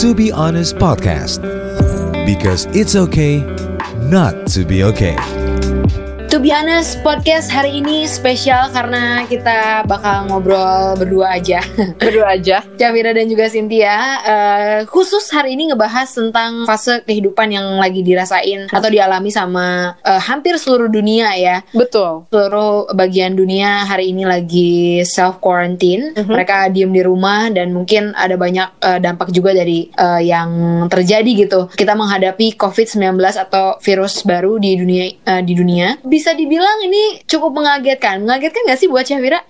To Be Honest Podcast. Because it's okay not to be okay. Be honest, podcast hari ini spesial karena kita bakal ngobrol berdua aja. Berdua aja. Cawira dan juga Cynthia. Eh, khusus hari ini ngebahas tentang fase kehidupan yang lagi dirasain atau dialami sama eh, hampir seluruh dunia ya. Betul. Seluruh bagian dunia hari ini lagi self quarantine. Mereka diem di rumah dan mungkin ada banyak eh, dampak juga dari eh, yang terjadi gitu. Kita menghadapi COVID-19 atau virus baru di dunia eh, di dunia. Bisa dibilang ini cukup mengagetkan. Mengagetkan gak sih buat Syahwira?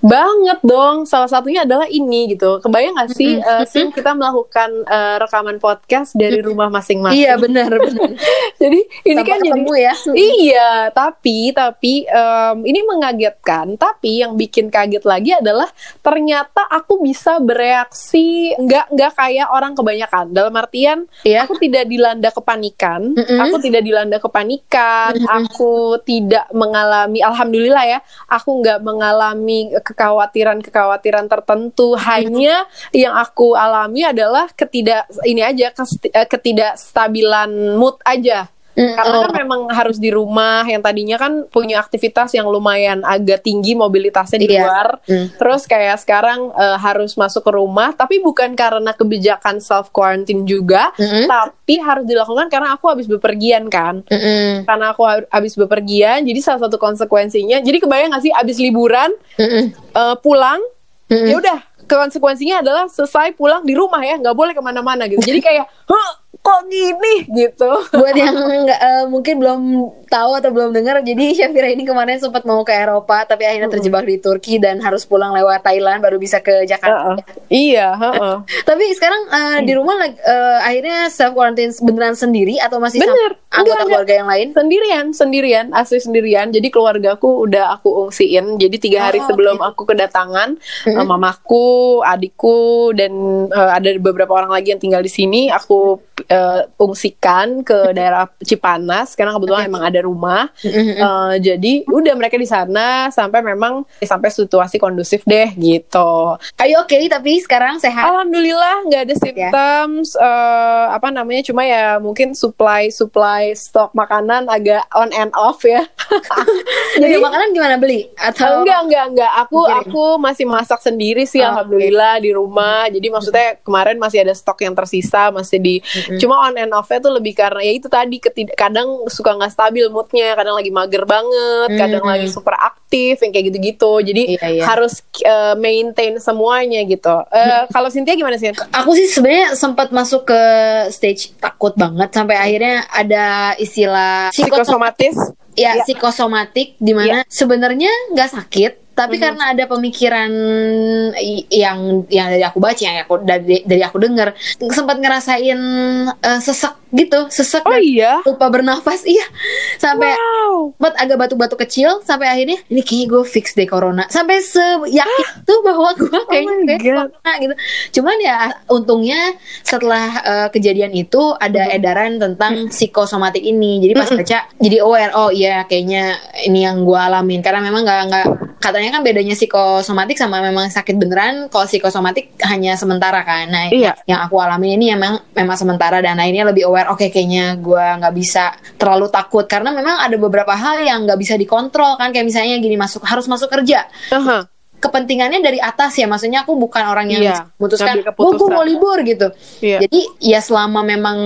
Banget dong. Salah satunya adalah ini gitu. Kebayang gak sih, eh, Sim, kita melakukan eh, rekaman podcast dari rumah masing-masing. Iya benar benar. Jadi ini Tanpa kan jadi ketemu ya. Iya, tapi tapi em, ini mengagetkan. Tapi yang bikin kaget lagi adalah ternyata aku bisa bereaksi nggak nggak kayak orang kebanyakan. Dalam artian Iya. aku tidak dilanda kepanikan. Mm-mm. Aku tidak dilanda kepanikan. Aku tidak mengalami. Alhamdulillah ya, aku nggak mengalami kekhawatiran-kekhawatiran tertentu. Hanya yang aku alami adalah ketidak ini aja eh, ketidakstabilan mood aja. Mm, Karena oh. kan memang harus di rumah yang tadinya kan punya aktivitas yang lumayan agak tinggi mobilitasnya di Iya. luar. Mm. Terus kayak sekarang eh, harus masuk ke rumah tapi bukan karena kebijakan self quarantine juga, Mm-mm. tapi harus dilakukan karena aku habis bepergian kan. Mm-mm. Karena aku ha- habis bepergian, jadi salah satu konsekuensinya, jadi kebayang gak sih habis liburan Mm-mm. eh, pulang, Mm-mm. ya udah konsekuensinya adalah selesai pulang di rumah ya, nggak boleh ke mana-mana gitu. Jadi kayak, "Hah, kok gini gitu. buat yang nggak eh, mungkin belum tahu atau belum dengar jadi Syafira ini kemarin sempat mau ke Eropa tapi akhirnya terjebak di Turki dan harus pulang lewat Thailand baru bisa ke Jakarta. Heeh. Iya, heeh. Tapi sekarang eh, di rumah eh, akhirnya self quarantine beneran sendiri atau masih sama Bener. anggota Enggak, keluarga yang lain? sendirian sendirian asli sendirian jadi keluargaku udah aku ungsiin jadi tiga hari Oh, sebelum oke. aku kedatangan mamaku adikku dan eh, ada beberapa orang lagi yang tinggal di sini aku eh, ungsikan ke daerah Cipanas. Karena kebetulan emang ada rumah. Eh, jadi udah mereka di sana sampai memang sampai situasi kondusif deh gitu. Ayo oke tapi sekarang sehat. Alhamdulillah nggak ada symptoms eh, apa namanya cuma ya mungkin supply supply stok makanan agak on and off ya. Jadi makanan gimana? Beli? Atau enggak enggak enggak. Aku aku masih masak sendiri sih Oh, alhamdulillah di rumah. Jadi maksudnya kemarin masih ada stok yang tersisa masih di cuma on and off-nya tuh lebih karena ya itu tadi ketid- kadang suka nggak stabil moodnya, kadang lagi mager banget, kadang Mm. lagi super aktif yang kayak gitu-gitu. Jadi Iya, iya. harus eh, maintain semuanya gitu. Eh, kalau Cynthia gimana sih? Aku sih sebenarnya sempat masuk ke stage takut banget sampai akhirnya ada istilah psikosomatik Psikosomatis ya Iya. psikosomatik di mana sebenarnya nggak sakit tapi karena ada pemikiran yang yang dari aku baca yang aku dari dari aku dengar sempat ngerasain eh, sesek gitu sesek Oh iya. lupa bernafas iya. Sampai Wow. agak batuk-batuk kecil sampai akhirnya ini kayaknya gue fix deh corona. Sampai seyakin tuh bahwa gue kayaknya my kayak corona gitu. Cuman ya untungnya setelah eh, kejadian itu ada edaran tentang psikosomatik ini. Jadi pas baca jadi aware oh iya kayaknya ini yang gue alamin. Karena memang nggak nggak katanya kan bedanya psikosomatik sama memang sakit beneran kalau psikosomatik hanya sementara kan nah Iya. yang aku alami ini memang memang sementara dan akhirnya lebih aware oke kayaknya gue nggak bisa terlalu takut karena memang ada beberapa hal yang nggak bisa dikontrol kan kayak misalnya gini masuk harus masuk kerja Aha. Kepentingannya dari atas ya maksudnya aku bukan orang yang bisa memutuskan oh gue keputusan." mau libur gitu Iya. jadi ya selama memang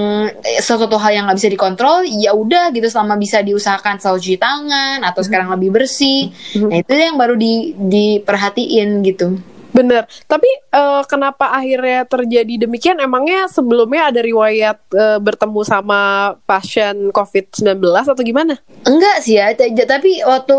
eh, sesuatu hal yang nggak bisa dikontrol ya udah gitu selama bisa diusahakan selalu cuci tangan atau Mhm. sekarang lebih bersih nah itu yang baru di diperhatiin gitu Bener. Tapi eh, kenapa akhirnya terjadi demikian? Emangnya sebelumnya ada riwayat eh, bertemu sama pasien COVID-19 atau gimana? Enggak sih ya, tapi waktu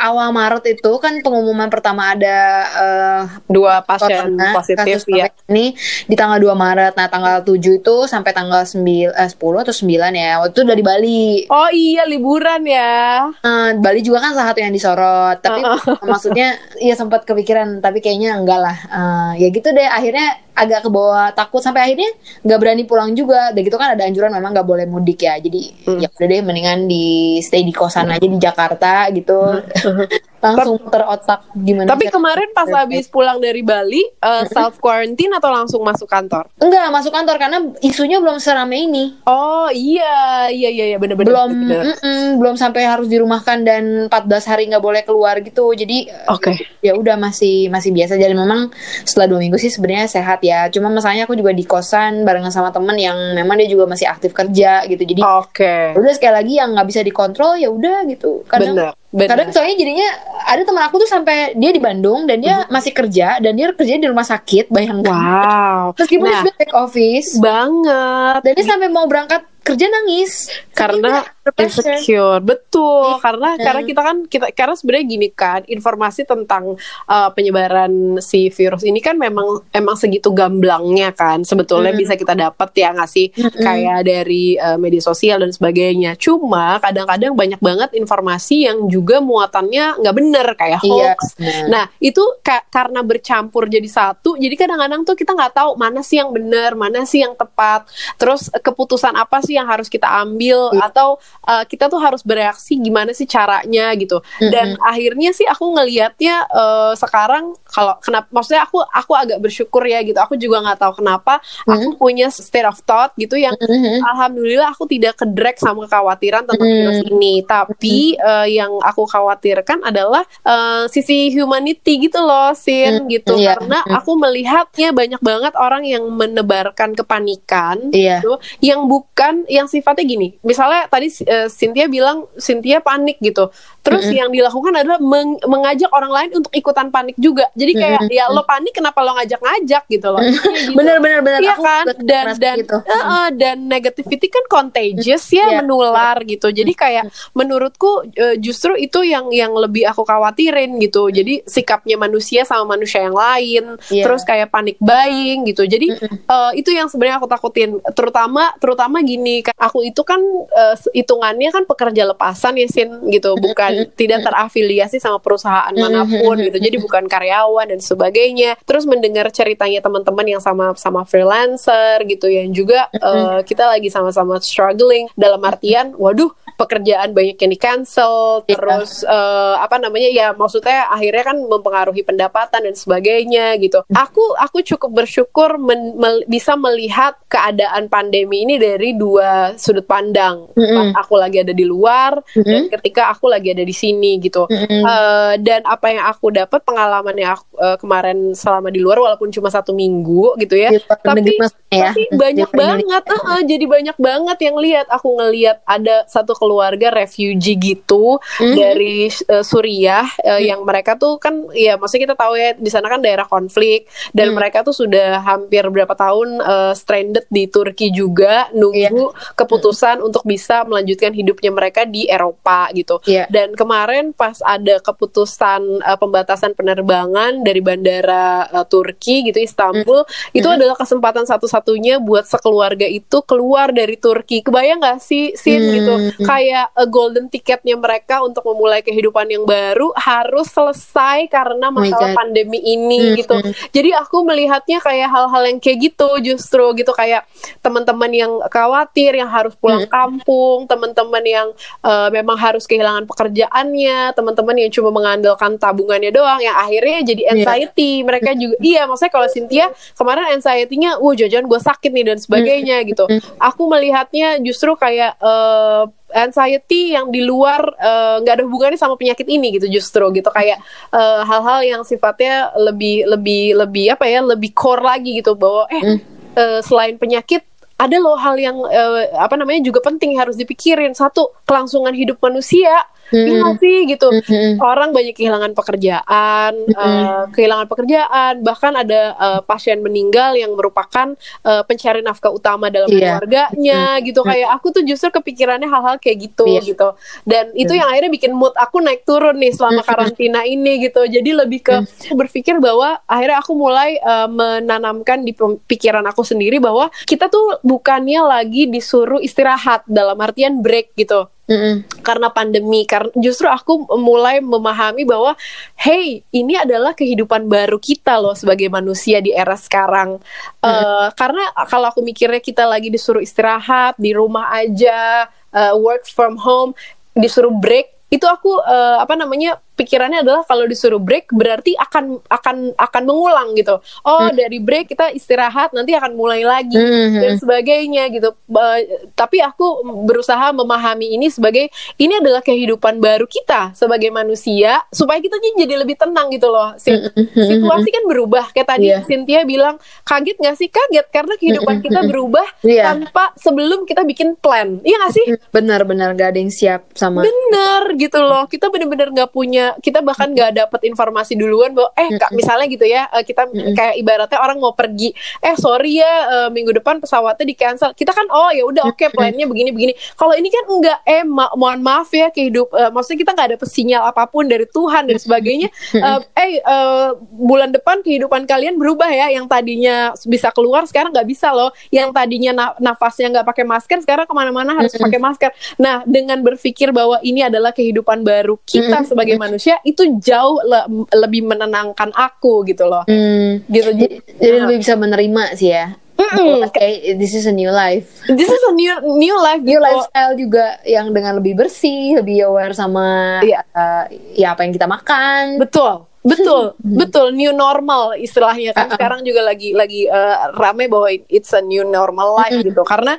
awal Maret itu kan pengumuman pertama ada eh, Dua pasien corona, positif kasus ya. Ini di tanggal 2 Maret. Nah, tanggal 7 itu sampai tanggal 9 eh, 10 atau 9 ya. Waktu itu dari Bali. Oh iya liburan ya. Eh, Bali juga kan salah satu yang disorot, tapi maksudnya ya sempat kepikiran tapi kayaknya enggak lah. Eh, ya gitu deh akhirnya agak ke bawah takut sampai akhirnya nggak berani pulang juga. Dan gitu kan ada anjuran memang nggak boleh mudik ya. Jadi Hmm. ya udah deh mendingan di stay di kosan aja di Jakarta gitu. Langsung terotak gimana Tapi kemarin pas habis pulang dari Bali, self quarantine atau langsung masuk kantor? Enggak masuk kantor karena isunya belum serame ini. Oh iya, iya iya iya bener-bener. belum bener. mm-mm, belum sampai harus dirumahkan dan 14 hari nggak boleh keluar gitu jadi eh, Oke. ya udah masih masih biasa jadi memang setelah dua minggu sih sebenarnya sehat ya cuma masalahnya aku juga di kosan barengan sama temen yang memang dia juga masih aktif kerja gitu jadi Oke. udah sekali lagi yang nggak bisa dikontrol ya udah gitu kadang Bener, bener. kadang soalnya jadinya ada teman aku tuh sampai dia di Bandung dan dia masih kerja dan dia kerja di rumah sakit bayangkan Wow. meskipun dia Nah, sudah take office banget. dan dia sampai mau berangkat kerja nangis karena dia. Insecure. Betul. Karena Hmm. karena kita kan kita karena sebenarnya gini kan informasi tentang uh, penyebaran si virus ini kan memang emang segitu gamblangnya kan. Sebetulnya Hmm. bisa kita dapat ya nggak sih? Kayak dari uh, media sosial dan sebagainya. Cuma kadang-kadang banyak banget informasi yang juga muatannya nggak bener kayak Iya, hoax. nah itu ka- karena bercampur jadi satu jadi kadang-kadang tuh kita nggak tahu mana sih yang benar mana sih yang tepat. Terus keputusan apa sih yang harus kita ambil? Iya. atau uh, kita tuh harus bereaksi gimana sih caranya gitu dan akhirnya sih aku ngelihatnya uh, sekarang kalau kenapa maksudnya aku aku agak bersyukur ya gitu aku juga nggak tahu kenapa aku punya state of thought gitu yang Mhm. alhamdulillah aku tidak kedrag sama kekhawatiran tentang Hmm. virus ini tapi uh, yang aku khawatirkan adalah uh, sisi humanity gitu loh sin Hmm, gitu iya. karena Hmm. aku melihatnya banyak banget orang yang menebarkan kepanikan Iya. gitu yang bukan yang sifatnya gini misalnya tadi uh, Cynthia bilang Cynthia panik gitu terus yang dilakukan adalah meng- mengajak orang lain untuk ikutan panik juga. Jadi kayak ya lo panik kenapa lo ngajak-ngajak? gitu loh. Kayak gitu. bener bener bener. Iya kan? dan dan gitu. eh, dan negativity kan contagious ya Iya. menular gitu. Jadi kayak menurutku eh, justru itu yang yang lebih aku khawatirin gitu. Jadi sikapnya manusia sama manusia yang lain. Iya. terus kayak panik buying gitu. Jadi eh, itu yang sebenarnya aku takutin. Terutama terutama gini kan aku itu kan eh, hitungannya kan pekerja lepasan ya sin gitu. Bukan tidak terafiliasi sama perusahaan mana pun gitu. Jadi bukan karyawan dan sebagainya. Terus mendengar ceritanya teman-teman yang sama sama freelancer gitu yang juga eh, kita lagi sama-sama struggling. Dalam artian waduh pekerjaan banyak yang di cancel Iya. terus eh, apa namanya ya maksudnya akhirnya kan mempengaruhi pendapatan dan sebagainya gitu aku aku cukup bersyukur men- mel- bisa melihat keadaan pandemi ini dari dua sudut pandang Mm-mm. pas aku lagi ada di luar dan ketika aku lagi ada di sini gitu Mm-mm. Eh, dan apa yang aku dapat pengalaman yang aku, eh, kemarin selama di luar walaupun cuma satu minggu gitu ya luar tapi ya. tapi banyak banget eh, eh, jadi banyak banget yang lihat aku ngelihat ada satu keluarga refugee gitu Mhm. dari eh, Suriah eh, yang mereka tuh kan ya maksudnya kita tahu ya di sana kan daerah konflik dan Mhm. mereka tuh sudah hampir berapa tahun eh, stranded di Turki juga nunggu Iya. keputusan untuk bisa melanjutkan hidupnya mereka di Eropa gitu Iya. dan kemarin pas ada keputusan uh, pembatasan penerbangan dari bandara uh, Turki gitu Istanbul itu adalah kesempatan satu-satunya buat sekeluarga itu keluar dari Turki. Kebayang gak sih Sin Hmm. gitu kayak a golden ticketnya mereka untuk memulai kehidupan yang baru harus selesai karena my masalah God. pandemi ini Hmm, gitu. hmm. Jadi aku melihatnya kayak hal-hal yang kayak gitu justru gitu kayak teman-teman yang khawatir yang harus pulang Hmm. kampung, teman-teman yang eh, memang harus kehilangan pekerjaannya, teman-teman yang cuma mengandalkan tabungannya doang yang akhirnya jadi Iya. anxiety. Mereka juga iya, maksudnya kalau Cynthia kemarin anxiety-nya, "Wah, jajan gue sakit nih" dan sebagainya gitu. Aku melihatnya justru kayak eh, anxiety yang di luar eh, nggak ada hubungannya sama penyakit ini gitu justru gitu. Kayak eh, hal-hal yang sifatnya lebih lebih lebih apa ya lebih core lagi gitu bahwa eh eh, selain penyakit ada loh hal yang eh, apa namanya juga penting harus dipikirin. Satu kelangsungan hidup manusia Iya nggak sih? Gitu. Mm-mm. orang banyak kehilangan pekerjaan eh, kehilangan pekerjaan bahkan ada eh, pasien meninggal yang merupakan eh, pencari nafkah utama dalam Iya. keluarganya gitu. Kayak aku tuh justru kepikirannya hal-hal kayak gitu Iya. gitu. Dan itu yang akhirnya bikin mood aku naik turun nih selama karantina ini gitu. Jadi lebih ke berpikir bahwa akhirnya aku mulai eh, menanamkan di pikiran aku sendiri bahwa kita tuh bukannya lagi disuruh istirahat dalam artian break gitu Mm-mm. karena pandemi karena justru aku mulai memahami bahwa hey ini adalah kehidupan baru kita loh sebagai manusia di era sekarang Eh, karena kalau aku mikirnya kita lagi disuruh istirahat di rumah aja eh, work from home disuruh break itu aku eh, apa namanya pikirannya adalah kalau disuruh break berarti akan akan akan mengulang gitu oh dari break kita istirahat nanti akan mulai lagi Mhm. dan sebagainya gitu. Ba- tapi aku berusaha memahami ini sebagai ini adalah kehidupan baru kita sebagai manusia supaya kita jadi lebih tenang gitu loh. Si- Situasi kan berubah. Kayak tadi Iya. Cynthia bilang kaget gak sih? Kaget karena kehidupan kita berubah Iya. tanpa sebelum kita bikin plan. Iya gak sih? Benar-benar gak ada yang siap sama Bener gitu loh. Kita bener-bener nggak punya, kita bahkan nggak dapat informasi duluan bahwa eh kak misalnya gitu ya, eh, kita kayak ibaratnya orang mau pergi, eh sorry ya eh, minggu depan pesawatnya di cancel. Kita kan oh ya udah oke plannya begini begini. Kalau ini kan enggak, eh ma- mohon maaf ya kehidup, eh, maksudnya kita nggak ada sinyal apa pun dari Tuhan dan sebagainya. Eh, eh eh, bulan depan kehidupan kalian berubah ya, yang tadinya bisa keluar sekarang nggak bisa loh, yang tadinya na- nafasnya nggak pakai masker sekarang ke mana-mana harus pakai masker. Nah, dengan berpikir bahwa ini adalah kehidupan baru kita sebagai manusia, itu jauh le- lebih menenangkan aku gitu loh. Hmm. Gitu. Jadi, jadi lebih bisa menerima sih ya. Mm-mm. Kayak this is a new life. This is a new new life New gitu. lifestyle juga yang dengan lebih bersih, lebih aware sama Iya. uh, ya apa yang kita makan. Betul, betul, betul. New normal istilahnya kan sekarang juga lagi lagi eh, rame bahwa it's a new normal life gitu. Karena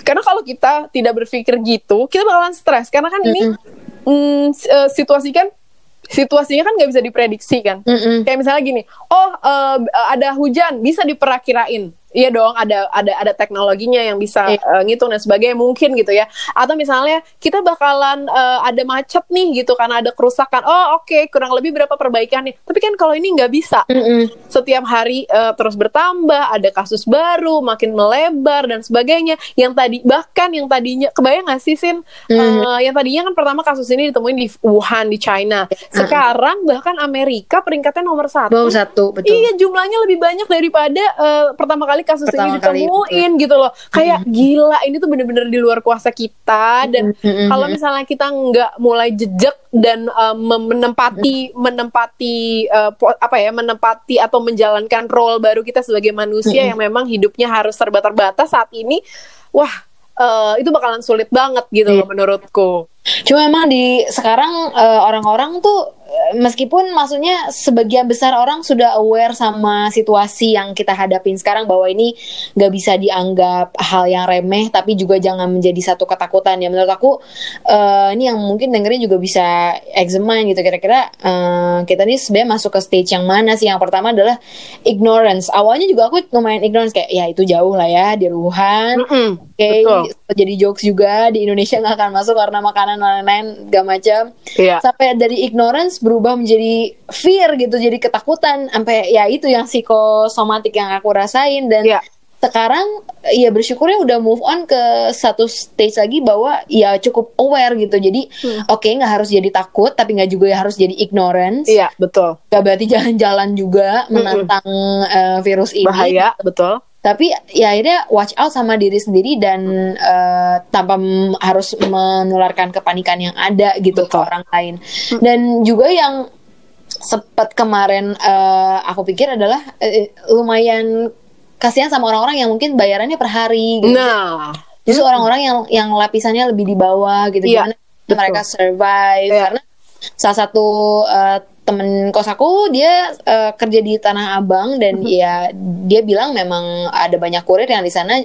karena kalau kita tidak berpikir gitu, kita bakalan stres. Karena kan ini mm, eh, situasi kan situasinya kan nggak bisa diprediksi kan. Mm-mm. Kayak misalnya gini, oh eh, ada hujan bisa diperakirain. Iya dong, ada ada ada teknologinya yang bisa Iya. eh, ngitung dan sebagainya mungkin gitu ya. Atau misalnya kita bakalan eh, ada macet nih gitu karena ada kerusakan. Oh oke, kurang lebih berapa perbaikannya. Tapi kan kalau ini nggak bisa. Mm-mm. Setiap hari eh, terus bertambah, ada kasus baru, makin melebar dan sebagainya. Yang tadi bahkan yang tadinya kebayang nggak sih Sin? Eh, yang tadinya kan pertama kasus ini ditemuin di Wuhan di China. Sekarang bahkan Amerika peringkatnya nomor satu. Nomor satu, betul. Iya jumlahnya lebih banyak daripada eh, pertama kali kasus Pertama ini kali, ditemuin gitu loh. Kayak gila ini tuh bener-bener di luar kuasa kita. Dan Mm-mm. kalau misalnya kita nggak mulai jejak dan mem- menempati menempati eh, po- apa ya menempati atau menjalankan role baru kita sebagai manusia yang memang hidupnya harus serba terbatas saat ini, wah eh, itu bakalan sulit banget gitu loh menurutku. Cuma emang di sekarang orang-orang tuh eh, meskipun maksudnya sebagian besar orang sudah aware sama situasi yang kita hadapin sekarang bahwa ini nggak bisa dianggap hal yang remeh tapi juga jangan menjadi satu ketakutan ya menurut aku eh, ini yang mungkin dengerin juga bisa examine gitu kira-kira eh, kita nih sebenarnya masuk ke stage yang mana sih yang pertama adalah ignorance awalnya juga aku lumayan ignorance kayak ya itu jauh lah ya di Wuhan Mm-mm, Oke, betul. jadi jokes juga di Indonesia nggak akan masuk karena makanan lain-lain gak macam. Iya. Sampai dari ignorance berubah menjadi fear gitu, jadi ketakutan. Sampai ya itu yang psikosomatik yang aku rasain dan Iya. sekarang ya bersyukurnya udah move on ke satu stage lagi bahwa ya cukup aware gitu. Jadi Hmm. oke nggak harus jadi takut, tapi nggak juga harus jadi ignorance. Iya betul. Gak berarti jalan-jalan juga menantang eh, virus ini Bahaya betul. Tapi ya akhirnya watch out sama diri sendiri dan eh, tanpa harus menularkan kepanikan yang ada gitu ke Betul. orang lain. Dan juga yang sempat kemarin eh, aku pikir adalah eh, lumayan kasihan sama orang-orang yang mungkin bayarannya per hari gitu. Nah, justru orang-orang yang yang lapisannya lebih di bawah gitu. Iya, gimana mereka survive. Iya. karena salah satu eh, temen kos aku dia eh, kerja di Tanah Abang dan Mhm. ya dia bilang memang ada banyak kurir yang di sana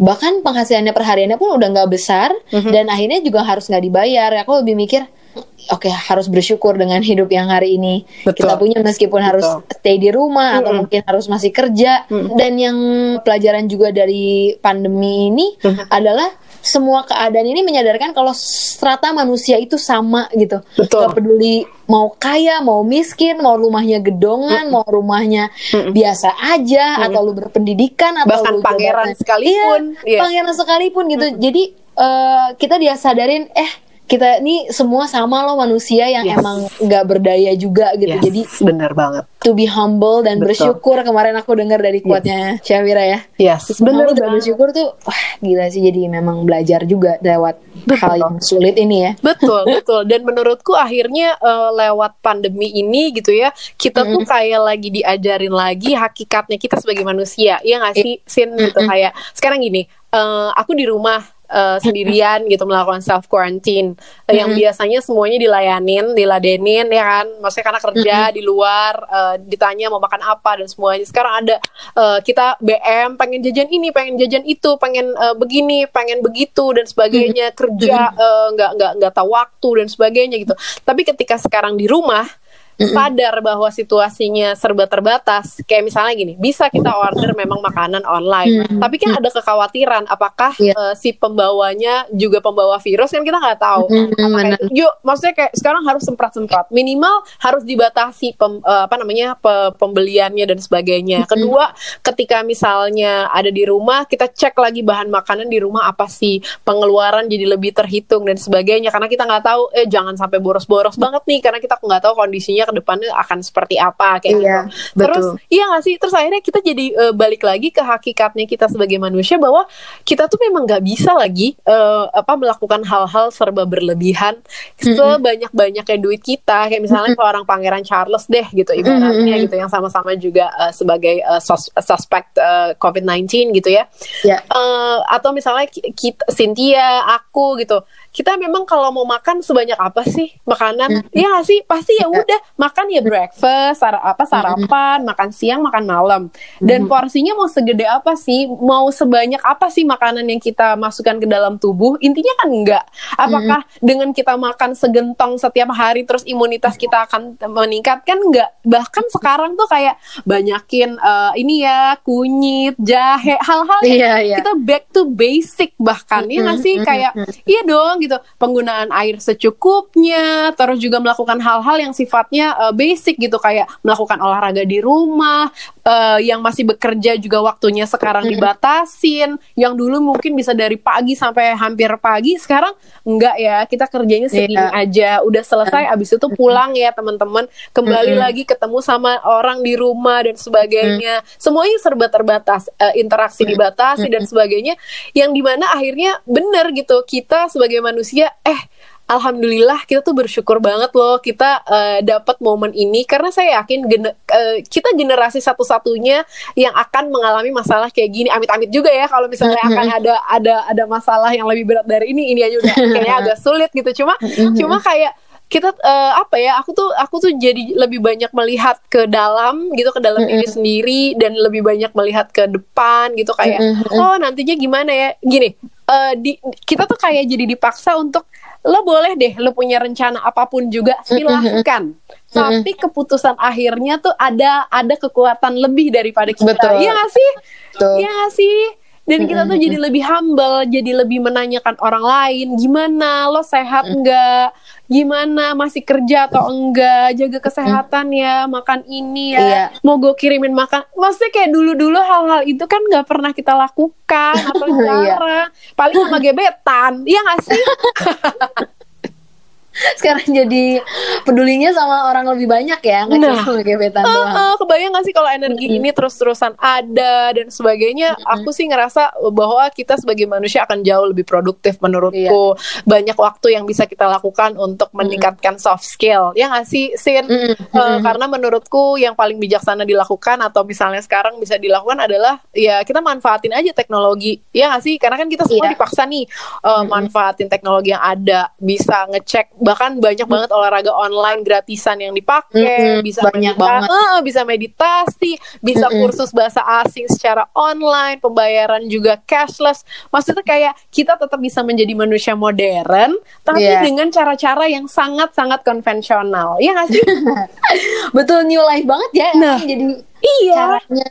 bahkan penghasilannya perhariannya pun udah nggak besar Mhm. dan akhirnya juga harus nggak dibayar aku lebih mikir oke harus bersyukur dengan hidup yang hari ini Betul. kita punya meskipun harus stay di rumah atau Mm-mm. mungkin harus masih kerja dan yang pelajaran juga dari pandemi ini Mhm. adalah semua keadaan ini menyadarkan kalau strata manusia itu sama gitu. Betul. Gak peduli mau kaya, mau miskin, mau rumahnya gedongan, mau rumahnya biasa aja, atau lu berpendidikan, atau Bahkan lu pangeran jabatan- sekalipun. Iya, Iya. pangeran sekalipun gitu. Jadi eh, kita dia sadarin, eh kita ini semua sama loh manusia yang Yes. emang nggak berdaya juga gitu. Yes, Jadi bener banget. to be humble dan Betul. bersyukur kemarin aku dengar dari kuatnya Syawira ya. Yes, bener dan bersyukur tuh wah gila sih jadi memang belajar juga lewat hal yang sulit ini ya. Betul, betul. Dan menurutku akhirnya eh, lewat pandemi ini gitu ya, kita tuh kayak lagi diajarin lagi hakikatnya kita sebagai manusia. Iya nggak sih, Sin gitu kayak sekarang gini, eh, aku di rumah eh, sendirian gitu melakukan self quarantine yang biasanya semuanya dilayanin, diladenin ya kan. Maksudnya karena kerja di luar eh, ditanya mau makan apa dan semuanya. Sekarang ada eh, kita BM pengen jajan ini, pengen jajan itu, pengen eh, begini, pengen begitu dan sebagainya. Kerja eh, nggak nggak nggak tahu waktu dan sebagainya gitu. Tapi ketika sekarang di rumah sadar bahwa situasinya serba terbatas. Kayak misalnya gini bisa kita order memang makanan online tapi kan ada kekhawatiran apakah Iya. eh, si pembawanya juga pembawa virus kan kita nggak tahu. Itu- yuk maksudnya kayak sekarang harus semprot-semprot. Minimal harus dibatasi pem- eh, apa namanya pe- pembeliannya dan sebagainya. Kedua ketika misalnya ada di rumah kita cek lagi bahan makanan di rumah apa sih pengeluaran jadi lebih terhitung dan sebagainya. Karena kita nggak tahu eh jangan sampai boros-boros banget nih karena kita nggak tahu kondisinya ke depannya akan seperti apa kayak Iya, gitu. Terus betul. iya nggak sih? Terus akhirnya kita jadi eh, balik lagi ke hakikatnya kita sebagai manusia bahwa kita tuh memang nggak bisa lagi eh, apa melakukan hal-hal serba berlebihan sebanyak-banyaknya duit kita. Kayak misalnya seorang pangeran Charles deh gitu ibaratnya gitu yang sama-sama juga eh, sebagai sus- suspek eh, COVID-19 gitu ya. Ya. Eh, atau misalnya ki- kita Cynthia, aku gitu. Kita memang kalau mau makan sebanyak apa sih makanan? Ya nggak sih? Pasti ya udah makan ya breakfast, sar apa sarapan, makan siang, makan malam. Dan porsinya mau segede apa sih? Mau sebanyak apa sih makanan yang kita masukkan ke dalam tubuh? Intinya kan enggak. Apakah dengan kita makan segentong setiap hari terus imunitas kita akan meningkat kan enggak? Bahkan sekarang tuh kayak banyakin eh, ini ya kunyit, jahe, hal-hal yang Iya, iya. kita back to basic bahkan ya nggak sih kayak iya dong gitu. Penggunaan air secukupnya terus juga melakukan hal-hal yang sifatnya uh, basic gitu kayak melakukan olahraga di rumah uh, yang masih bekerja juga waktunya sekarang dibatasin yang dulu mungkin bisa dari pagi sampai hampir pagi sekarang enggak ya. Kita kerjanya segini Iya. aja. Udah selesai abis itu pulang ya teman-teman. Kembali lagi ketemu sama orang di rumah dan sebagainya. Semuanya serba terbatas eh, interaksi dibatasi dan sebagainya. Yang di mana akhirnya bener gitu kita sebagai manusia eh Alhamdulillah kita tuh bersyukur banget loh kita eh, dapat momen ini. Karena saya yakin gene- eh, kita generasi satu-satunya yang akan mengalami masalah kayak gini. Amit-amit juga ya kalau misalnya akan ada ada ada masalah yang lebih berat dari ini ini aja udah kayaknya agak sulit gitu. Cuma cuma kayak kita eh, apa ya aku tuh aku tuh jadi lebih banyak melihat ke dalam gitu ke dalam diri sendiri dan lebih banyak melihat ke depan gitu. Kayak oh nantinya gimana ya? Gini eh, di kita tuh kayak jadi dipaksa untuk lo boleh deh lo punya rencana apa pun juga silahkan. Tapi keputusan akhirnya tuh ada ada kekuatan lebih daripada kita. Betul. iya gak sih? Betul. iya gak sih? Dan kita tuh jadi lebih humble jadi lebih menanyakan orang lain gimana lo sehat nggak gimana? Masih kerja atau enggak? Jaga kesehatan ya makan ini ya. Iya. mau gue kirimin makan. Maksudnya kayak dulu-dulu hal-hal itu kan nggak pernah kita lakukan atau Iya. jarang paling sama gebetan. Iya gak sih Sekarang jadi pedulinya sama orang lebih banyak ya, nggak Nah. cuma gebetan Ah, doang. ah, kebayang gak sih kalau energi ini terus-terusan ada dan sebagainya? Aku sih ngerasa bahwa kita sebagai manusia akan jauh lebih produktif menurutku. Banyak waktu yang bisa kita lakukan untuk meningkatkan soft skill. Ya gak sih Sin? Mm-mm. Eh, karena menurutku yang paling bijaksana dilakukan atau misalnya sekarang bisa dilakukan adalah ya kita manfaatin aja teknologi. Ya gak sih? Karena kan kita semua Iya. dipaksa nih eh, manfaatin teknologi yang ada. Bisa ngecek bahkan banyak banget olahraga online gratisan yang dipakai Mm-mm, bisa banyak medita- banget. Eh, bisa meditasi bisa kursus bahasa asing secara online pembayaran juga cashless maksudnya kayak kita tetap bisa menjadi manusia modern tapi Iya. dengan cara-cara yang sangat-sangat konvensional ya gak sih Betul new life banget ya. Nah. jadi iya caranya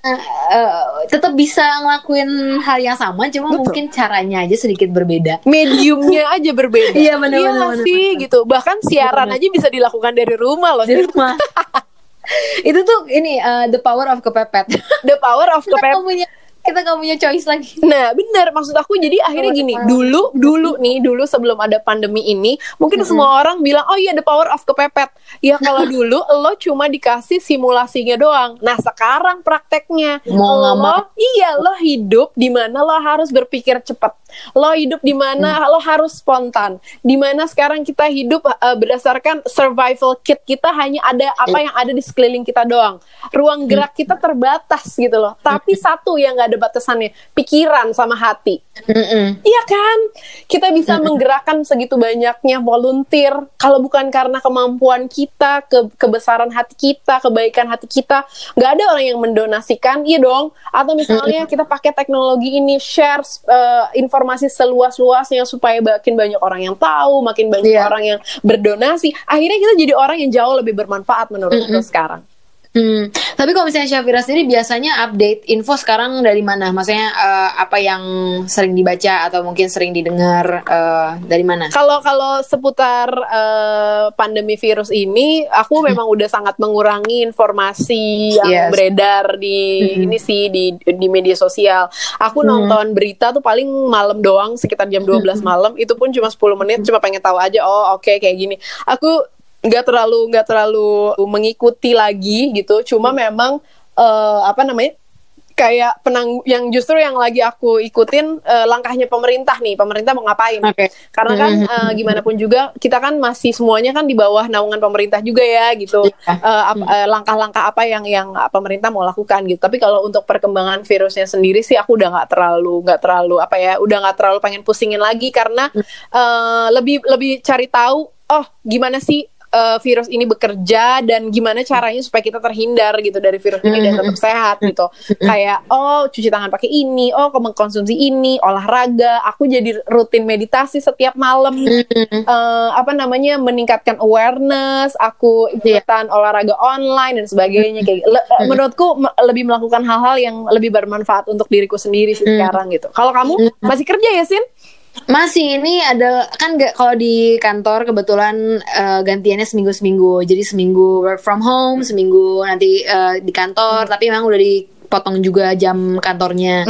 eh, tetap bisa ngelakuin hal yang sama, cuma Betul. mungkin caranya aja sedikit berbeda. mediumnya aja berbeda. Iya, benar, Iya benar, sih gitu. Bahkan siaran aja bisa dilakukan dari rumah loh. Di rumah. Itu tuh ini eh, the power of kepepet. The power of Kita kepepet. punya kita gak punya choice lagi. Nah, benar maksud aku jadi akhirnya gini, dulu dulu nih, dulu sebelum ada pandemi ini, mungkin semua orang bilang, "Oh iya the power of kepepet." Ya kalau dulu lo cuma dikasih simulasinya doang. Nah, sekarang prakteknya Mau lo mau. iya lo hidup di mana lo harus berpikir cepat. Lo hidup di mana lo harus spontan. Di mana sekarang kita hidup eh, berdasarkan survival kit kita hanya ada apa yang ada di sekeliling kita doang. Ruang gerak kita terbatas gitu loh. Tapi satu yang nggak ada batasannya, pikiran sama hati. Mm-mm. Iya kan? Kita bisa menggerakkan segitu banyaknya volunteer. Kalau bukan karena kemampuan kita, ke kebesaran hati kita, kebaikan hati kita, nggak ada orang yang mendonasikan, iya dong. Atau misalnya kita pakai teknologi ini share eh, informasi seluas-luasnya supaya makin banyak orang yang tahu, makin banyak Iya. orang yang berdonasi. Akhirnya kita jadi orang yang jauh lebih bermanfaat menurutku sekarang. Hmm. Tapi kalau misalnya Syafira sendiri biasanya update info sekarang dari mana? Maksudnya eh, apa yang sering dibaca atau mungkin sering didengar eh, dari mana? Kalau kalau seputar eh, pandemi virus ini, aku memang udah sangat mengurangi informasi yang Yes. beredar di ini sih di di media sosial. Aku nonton berita tuh paling malam doang sekitar jam 12 malam. Itu pun cuma 10 menit, cuma pengen tahu aja. Oh oke kayak gini. Aku nggak terlalu nggak terlalu mengikuti lagi gitu. Cuma memang eh, apa namanya? kayak penang yang justru yang lagi aku ikutin eh, langkahnya pemerintah nih pemerintah mau ngapain Oke. karena kan eh, gimana pun juga kita kan masih semuanya kan di bawah naungan pemerintah juga ya gitu Iya. Eh, ap- eh, langkah-langkah apa yang yang pemerintah mau lakukan gitu tapi kalau untuk perkembangan virusnya sendiri sih aku udah nggak terlalu nggak terlalu apa ya udah nggak terlalu pengen pusingin lagi karena eh, lebih lebih cari tahu oh gimana sih eh, virus ini bekerja dan gimana caranya supaya kita terhindar gitu dari virus ini dan tetap sehat gitu. Kayak oh cuci tangan pakai ini oh mengkonsumsi ini olahraga aku jadi rutin meditasi setiap malam. Eh, apa namanya meningkatkan awareness aku ikutan olahraga online dan sebagainya. Kayak le- menurutku me- lebih melakukan hal-hal yang lebih bermanfaat untuk diriku sendiri sih sekarang gitu. Kalau kamu masih kerja ya Sin Masih ini ada kan nggak kalau di kantor kebetulan eh, gantiannya seminggu seminggu. Jadi seminggu work from home, seminggu nanti eh, di kantor. Tapi memang udah dipotong juga jam kantornya.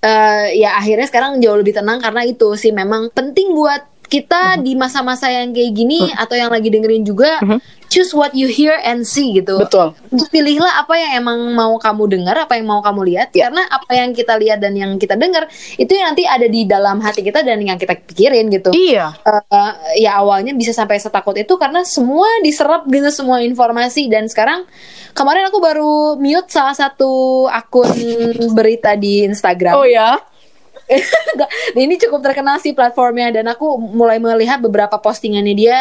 Eh, ya akhirnya sekarang jauh lebih tenang karena itu sih memang penting buat kita di masa-masa yang kayak gini atau yang lagi dengerin juga choose what you hear and see gitu. Betul. Pilihlah apa yang emang mau kamu dengar, apa yang mau kamu lihat Ya. karena apa yang kita lihat dan yang kita dengar itu yang nanti ada di dalam hati kita dan yang kita pikirin gitu. iya Eh, ya awalnya bisa sampai setakut itu karena semua diserap gitu semua informasi dan sekarang kemarin aku baru mute salah satu akun berita di Instagram. oh ya ini cukup terkenal sih platformnya dan aku mulai melihat beberapa postingannya dia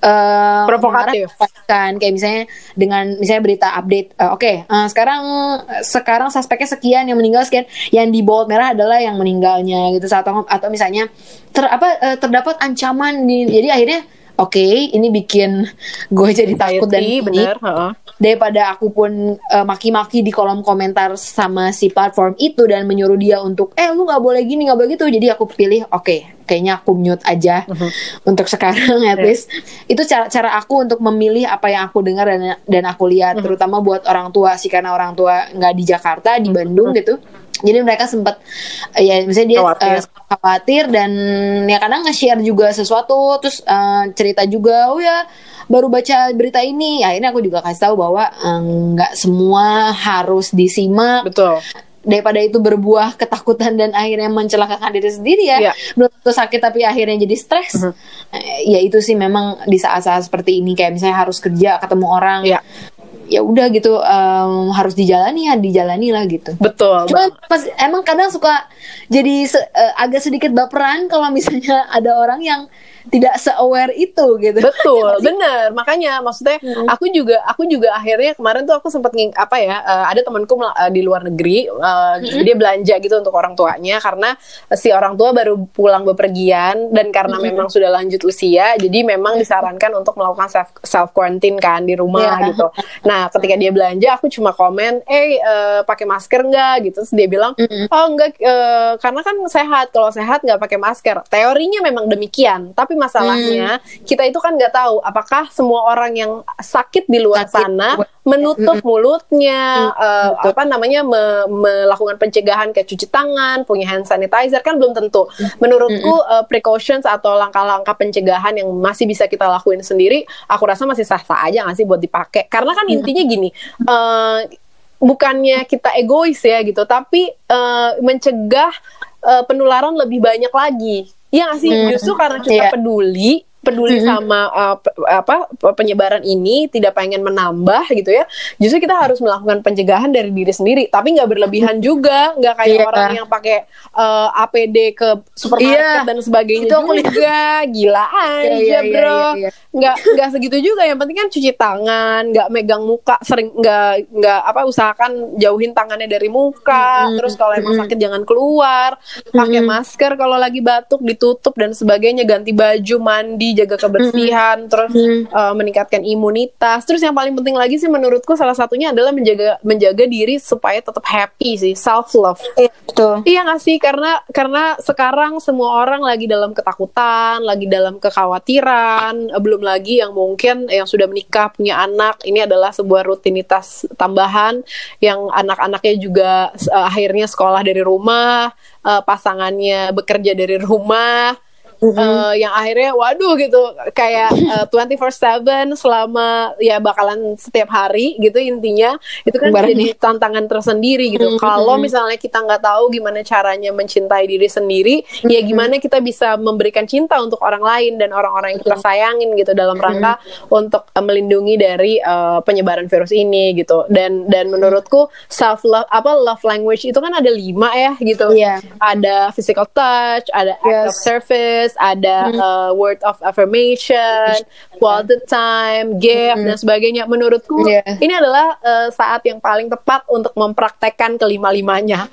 eh, Provokatif. kan kayak misalnya dengan misalnya berita update eh, oke eh, sekarang sekarang suspeknya sekian yang meninggal sekian yang di bold merah adalah yang meninggalnya gitu atau atau misalnya ter apa eh, terdapat ancaman di jadi akhirnya oke ini bikin gue jadi takut dan panik bener heeh. Daripada aku pun eh, maki-maki di kolom komentar sama si platform itu dan menyuruh dia untuk eh lu nggak boleh gini nggak boleh gitu. Jadi aku pilih oke kayaknya aku mute aja untuk sekarang at Ya. least. Itu cara cara aku untuk memilih apa yang aku dengar dan dan aku lihat terutama buat orang tua sih karena orang tua nggak di Jakarta di Bandung gitu. Jadi mereka sempat ya misalnya dia Khawatir. eh, khawatir dan ya kadang nge-share juga sesuatu terus eh, cerita juga oh ya baru baca berita ini akhirnya aku juga kasih tahu bahwa nggak semua harus disimak betul. daripada itu berbuah ketakutan dan akhirnya mencelakakan diri sendiri ya. Iya. belum tentu sakit tapi akhirnya jadi stres. Eh, ya itu sih memang di saat-saat seperti ini kayak misalnya harus kerja ketemu orang Iya. ya udah gitu em, harus dijalani ya dijalani lah gitu. Betul Cuma pas emang kadang suka jadi se- eh, agak sedikit baperan kalau misalnya ada orang yang tidak se-aware itu gitu. Betul, bener. Makanya maksudnya aku juga aku juga akhirnya kemarin tuh aku sempat apa ya eh, ada temanku eh, di luar negeri eh, dia belanja gitu untuk orang tuanya karena si orang tua baru pulang bepergian dan karena memang sudah lanjut usia jadi memang disarankan untuk melakukan self self quarantine kan di rumah Iya. gitu. Nah ketika dia belanja aku cuma komen, eh eh, pakai masker nggak gitu. Terus dia bilang, oh enggak eh, karena kan sehat kalau sehat nggak pakai masker. Teorinya memang demikian, tapi masalahnya hmm. kita itu kan nggak tahu apakah semua orang yang sakit di luar sakit. sana menutup mulutnya, hmm. uh, apa namanya me melakukan pencegahan kayak cuci tangan, punya hand sanitizer kan belum tentu. Menurutku hmm. uh, precautions atau langkah-langkah pencegahan yang masih bisa kita lakuin sendiri, aku rasa masih sah-sah aja nggak sih buat dipakai. Karena kan intinya gini. Uh, bukannya kita egois ya gitu, tapi uh, mencegah uh, penularan lebih banyak lagi. Ya nggak sih? Hmm. Justru karena kita yeah. peduli, peduli mm -hmm. sama uh, apa penyebaran ini tidak pengen menambah gitu ya justru kita harus melakukan pencegahan dari diri sendiri tapi nggak berlebihan juga nggak kayak yeah. orang yang pakai uh, APD ke supermarket yeah. dan sebagainya itu juga gila aja yeah, yeah, bro yeah, yeah, yeah. nggak nggak segitu juga yang penting kan cuci tangan nggak megang muka sering nggak nggak apa usahakan jauhin tangannya dari muka mm -hmm. terus kalau emang sakit jangan keluar pakai mm -hmm. masker kalau lagi batuk ditutup dan sebagainya ganti baju mandi jaga kebersihan, mm -hmm. terus mm -hmm. uh, meningkatkan imunitas. Terus yang paling penting lagi sih menurutku salah satunya adalah menjaga menjaga diri supaya tetap happy sih, self love. Iya, betul. Iya nggak sih? Karena karena sekarang semua orang lagi dalam ketakutan, lagi dalam kekhawatiran, belum lagi yang mungkin yang sudah menikah punya anak, ini adalah sebuah rutinitas tambahan yang anak-anaknya juga uh, akhirnya sekolah dari rumah, uh, pasangannya bekerja dari rumah mm-hmm. uh, yang akhirnya waduh gitu kayak uh, 24/7 selama ya bakalan setiap hari gitu intinya itu kan Barangnya. jadi tantangan tersendiri gitu. Mm-hmm. Kalau misalnya kita nggak tahu gimana caranya mencintai diri sendiri, ya mm-hmm. ya gimana kita bisa memberikan cinta untuk orang lain dan orang-orang yang kita sayangin gitu dalam rangka mm-hmm. untuk uh, melindungi dari uh, penyebaran virus ini gitu. Dan dan menurutku self love apa love language itu kan ada lima ya gitu. Yeah. Ada physical touch, ada yes. act of service, ada mm. uh, word of affirmation, quality time, gift mm. dan sebagainya. Menurutku yeah. ini adalah uh, saat yang paling tepat untuk mempraktekkan kelima-limanya.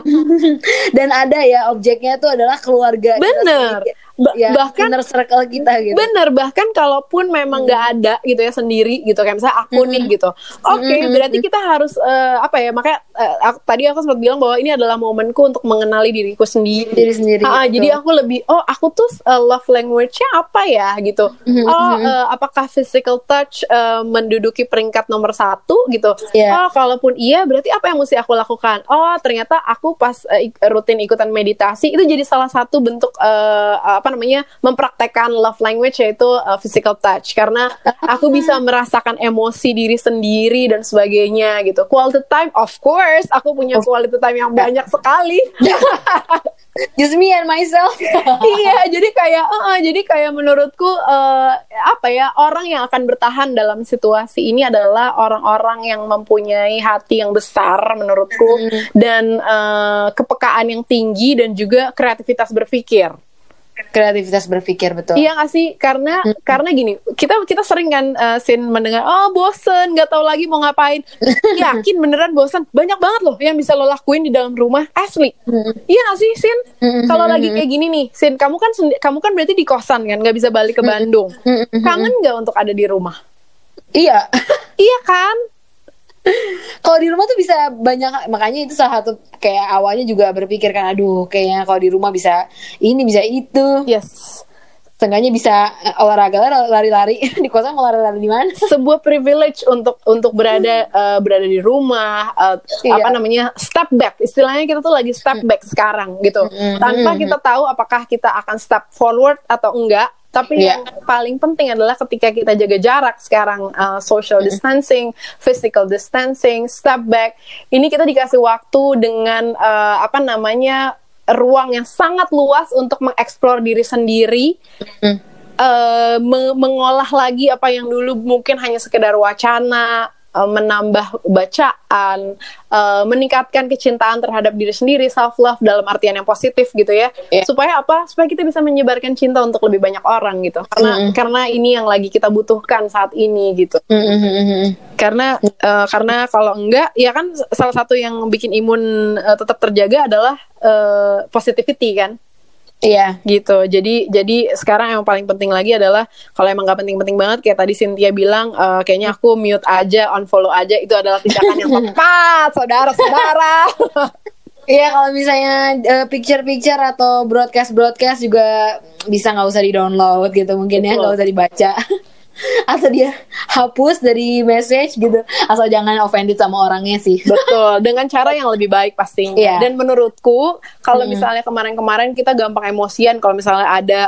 dan ada ya objeknya itu adalah keluarga. Bener. Kita ba ya, bahkan inner circle kita gitu. Bener, bahkan kalaupun memang nggak hmm. ada gitu ya sendiri gitu kayak misalnya aku hmm. nih gitu. Oke, okay, hmm. berarti kita harus uh, apa ya? Makanya uh, aku, tadi aku sempat bilang bahwa ini adalah momenku untuk mengenali diriku sendiri. Diri sendiri. Uh, jadi aku lebih oh, aku tuh uh, love language-nya apa ya gitu. Hmm. Oh, uh, apakah physical touch uh, menduduki peringkat nomor satu gitu? Yeah. Oh, kalaupun iya, berarti apa yang mesti aku lakukan? Oh, ternyata aku pas uh, rutin ikutan meditasi itu jadi salah satu bentuk uh, apa namanya mempraktekkan love language yaitu uh, physical touch karena aku bisa merasakan emosi diri sendiri dan sebagainya gitu. Quality time of course aku punya quality time yang banyak sekali. Just me and myself. iya, jadi kayak uh, uh, jadi kayak menurutku uh, apa ya orang yang akan bertahan dalam situasi ini adalah orang-orang yang mempunyai hati yang besar menurutku mm. dan uh, kepekaan yang tinggi dan juga kreativitas berpikir kreativitas berpikir betul. Iya gak sih? Karena hmm. karena gini, kita kita sering kan uh, sin mendengar, oh bosen, nggak tahu lagi mau ngapain. Yakin beneran bosen? Banyak banget loh yang bisa lo lakuin di dalam rumah. Asli. Hmm. Iya gak sih, Sin? Hmm. Kalau lagi kayak gini nih, Sin, kamu kan kamu kan berarti di kosan kan, nggak bisa balik ke Bandung. Hmm. Kangen nggak untuk ada di rumah? Iya. iya kan? Kalau di rumah tuh bisa banyak makanya itu salah satu kayak awalnya juga berpikir kan aduh kayaknya kalau di rumah bisa ini bisa itu. Yes. Setengahnya bisa eh, olahraga lari-lari. Di kosan mau lari-lari di mana? Sebuah privilege untuk untuk berada uh, berada di rumah uh, iya. apa namanya step back. Istilahnya kita tuh lagi step back sekarang gitu. Mm -hmm. tanpa kita tahu apakah kita akan step forward atau enggak tapi yeah. yang paling penting adalah ketika kita jaga jarak sekarang uh, social distancing, physical distancing, step back. Ini kita dikasih waktu dengan uh, apa namanya ruang yang sangat luas untuk mengeksplor diri sendiri. Mm. Uh, mengolah lagi apa yang dulu mungkin hanya sekedar wacana uh, menambah bacaan, uh, meningkatkan kecintaan terhadap diri sendiri, self love dalam artian yang positif gitu ya. Yeah. Supaya apa? Supaya kita bisa menyebarkan cinta untuk lebih banyak orang gitu. Karena mm -hmm. karena ini yang lagi kita butuhkan saat ini gitu. Mm -hmm. Karena uh, karena kalau enggak ya kan salah satu yang bikin imun uh, tetap terjaga adalah uh, positivity kan. Iya. Gitu. Jadi jadi sekarang yang paling penting lagi adalah kalau emang gak penting-penting banget kayak tadi Cynthia bilang uh, kayaknya aku mute aja, unfollow aja itu adalah tindakan yang tepat, saudara-saudara. Iya kalau misalnya uh, picture-picture atau broadcast-broadcast juga bisa nggak usah di-download gitu mungkin ya Betul. nggak usah dibaca atau dia hapus dari message gitu asal jangan offended sama orangnya sih. Betul, dengan cara yang lebih baik pastinya. Iya. Dan menurutku kalau Hmm. misalnya kemarin-kemarin kita gampang emosian kalau misalnya ada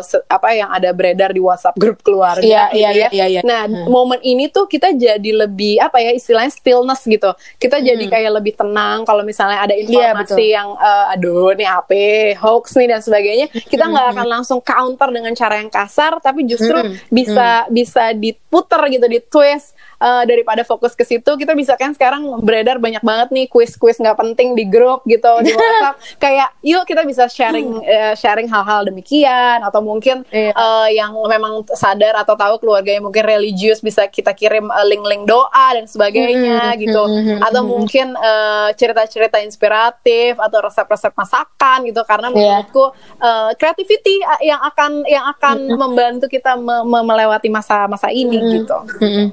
se- apa yang ada beredar di WhatsApp grup keluarga Iya, gitu iya, ya. iya, iya. Nah, Hmm. momen ini tuh kita jadi lebih apa ya istilahnya stillness gitu. Kita jadi Hmm. kayak lebih tenang kalau misalnya ada Iya, informasi betul. yang eh, aduh nih apa hoax nih dan sebagainya. Kita nggak Hmm. akan langsung counter dengan cara yang kasar tapi justru Hmm. bisa bisa diputer gitu, ditwist eh, daripada fokus ke situ kita bisa kan sekarang beredar banyak banget nih kuis-kuis nggak penting di grup gitu di WhatsApp kayak yuk kita bisa sharing eh, sharing hal-hal demikian atau mungkin Iya. eh, yang memang sadar atau tahu keluarganya mungkin religius bisa kita kirim eh, link-link doa dan sebagainya Mhm, gitu mhm, atau mhm. mungkin eh, cerita-cerita inspiratif atau resep-resep masakan gitu karena Iya. menurutku eh, creativity eh, yang akan yang akan membantu kita me- me- melewati masa-masa ini gitu. Mm-mm.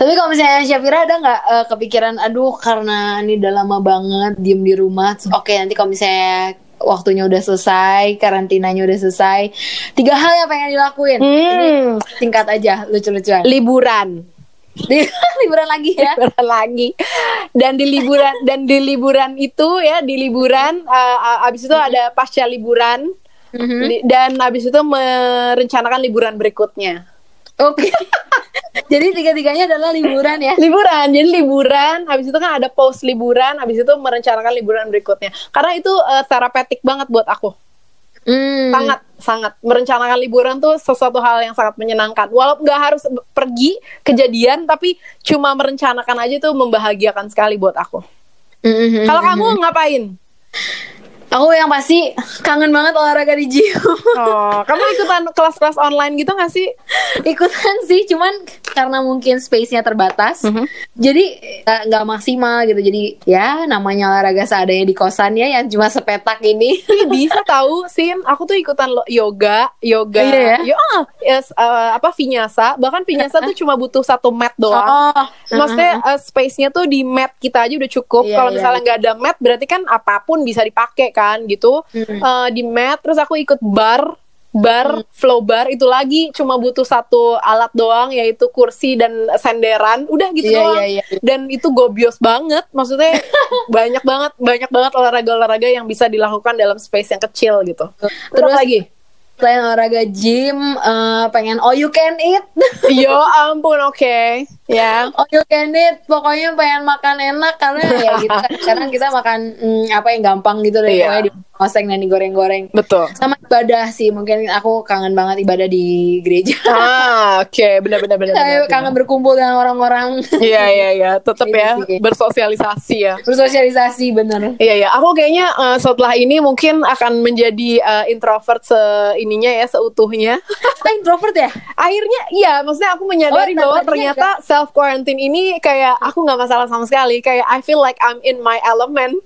Tapi kalau misalnya Syafira ada nggak eh, kepikiran, aduh karena ini udah lama banget diem di rumah, oke nanti kalau misalnya waktunya udah selesai, karantinanya udah selesai, tiga hal yang pengen dilakuin. Hmm, Singkat aja, lucu-lucuan. liburan. Di- liburan lagi ya. liburan lagi dan di liburan dan di liburan itu ya di liburan uh, abis itu ada pasca liburan Mhm. di- dan abis itu merencanakan liburan berikutnya Oke. Jadi tiga-tiganya adalah liburan ya. liburan. Jadi liburan habis itu kan ada post liburan habis itu merencanakan liburan berikutnya. Karena itu uh, terapetik banget buat aku. Hmm. sangat sangat. Merencanakan liburan tuh sesuatu hal yang sangat menyenangkan. Walaupun nggak harus pergi kejadian tapi cuma merencanakan aja tuh membahagiakan sekali buat aku. Mhm. kalau kamu ngapain Aku yang pasti kangen banget olahraga di gym. Oh, kamu ikutan kelas-kelas online gitu gak sih? Ikutan sih, cuman karena mungkin space-nya terbatas, Mhm. jadi eh, nggak maksimal gitu. Jadi ya namanya olahraga seadanya di kosan ya, yang cuma sepetak ini. Bisa tahu, Sin. Aku tuh ikutan yoga, yoga. Iya ya? Yo, ah, yes, eh, apa vinyasa? Bahkan vinyasa tuh cuma butuh satu mat doang. Oh, Maksudnya eh, space-nya tuh di mat kita aja udah cukup. Iya, Kalau iya. misalnya nggak ada mat, berarti kan apa pun bisa dipakai kan gitu. Mm. Eh, di mat, terus aku ikut bar, bar, flow bar itu lagi cuma butuh satu alat doang yaitu kursi dan senderan. Udah gitu Iya, doang. iya, iya. Dan itu gobios banget. Maksudnya banyak banget, banyak banget olahraga-olahraga yang bisa dilakukan dalam space yang kecil gitu. Terus Terus- lagi. Selain olahraga gym, eh, pengen all you can eat. Yo ampun, oke. Ya. all you can eat, pokoknya pengen makan enak karena ya gitu kan. Sekarang kita makan mm, apa yang gampang gitu deh, pokoknya di oseng dan digoreng-goreng. Betul. Sama ibadah sih, mungkin aku kangen banget ibadah di gereja. Ah, oke, benar-benar benar. Saya kangen berkumpul dengan orang-orang Iya, iya, iya, tetap ya bersosialisasi ya. bersosialisasi bener. Iya, iya. Aku kayaknya eh, setelah ini mungkin akan menjadi eh, introvert se ininya ya, seutuhnya. Kita introvert ya? Akhirnya, iya, maksudnya aku menyadari Oh, bahwa ternyata self quarantine ini kayak aku nggak masalah sama sekali. Kayak I feel like I'm in my element.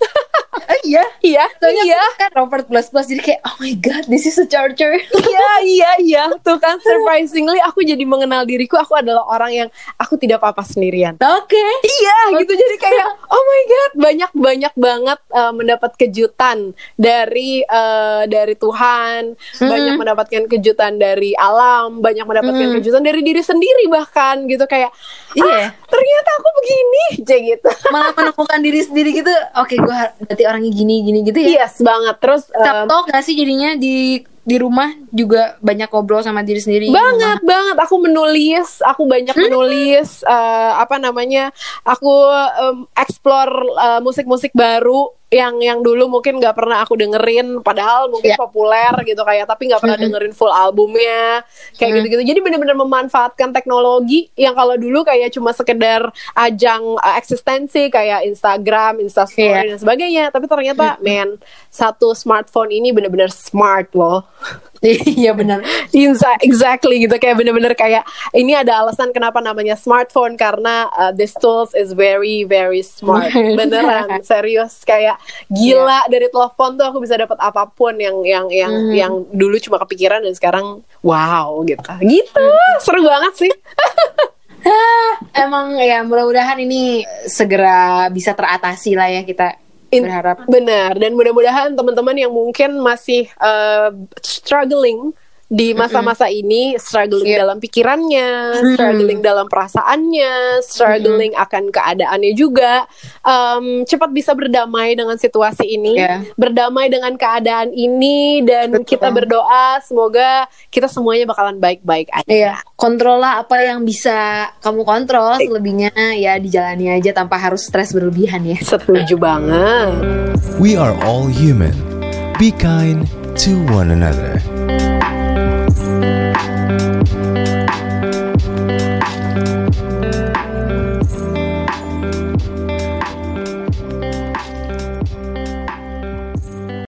Oh iya. iya, Soalnya iya. Kan introvert plus plus jadi kayak oh my god, this is a charger. Iya, iya, iya. Tuh kan surprisingly aku jadi mengenal diriku. Aku adalah orang yang aku tidak apa-apa sendirian. Oke. Iya gitu jadi kayak oh my god banyak banyak banget uh, mendapat kejutan dari uh, dari Tuhan banyak mendapatkan kejutan dari alam banyak mendapatkan Mm. kejutan dari diri sendiri bahkan gitu kayak Iya. ah, ternyata aku begini kayak gitu Malah menemukan diri sendiri gitu. Oke, gue berarti orangnya gini gini gitu ya. yes banget terus um, Sabtu gak sih jadinya di di rumah juga banyak ngobrol sama diri sendiri. banget banget. Aku menulis aku banyak menulis eh, apa namanya aku em, explore eh, musik-musik baru yang yang dulu mungkin nggak pernah aku dengerin padahal mungkin Iya. populer gitu kayak tapi nggak pernah dengerin full albumnya kayak Mm. gitu-gitu jadi bener-bener memanfaatkan teknologi yang kalau dulu kayak cuma sekedar ajang eh, eksistensi kayak Instagram, Instastory Iya. dan sebagainya tapi ternyata men satu smartphone ini bener-bener smart loh Iya benar. Insa- exactly gitu. Kayak bener-bener kayak ini ada alasan kenapa namanya smartphone karena uh, this tools is very very smart. Beneran serius. Kayak gila dari telepon tuh aku bisa dapat apa pun yang yang yang Hmm. yang dulu cuma kepikiran dan sekarang wow gitu. Gitu seru banget sih. Emang ya mudah-mudahan ini segera bisa teratasi lah ya kita. In- berharap. Benar, dan mudah-mudahan teman-teman yang mungkin masih uh, struggling di masa-masa ini, struggling Iya. dalam pikirannya, struggling dalam perasaannya, struggling akan keadaannya juga, um, cepat bisa berdamai dengan situasi ini, Iya. berdamai dengan keadaan ini, dan Betul. kita berdoa semoga kita semuanya bakalan baik-baik aja. Iya, kontrol lah apa yang bisa kamu kontrol, selebihnya ya dijalani aja tanpa harus stres berlebihan ya. Setuju banget. We are all human. Be kind to one another.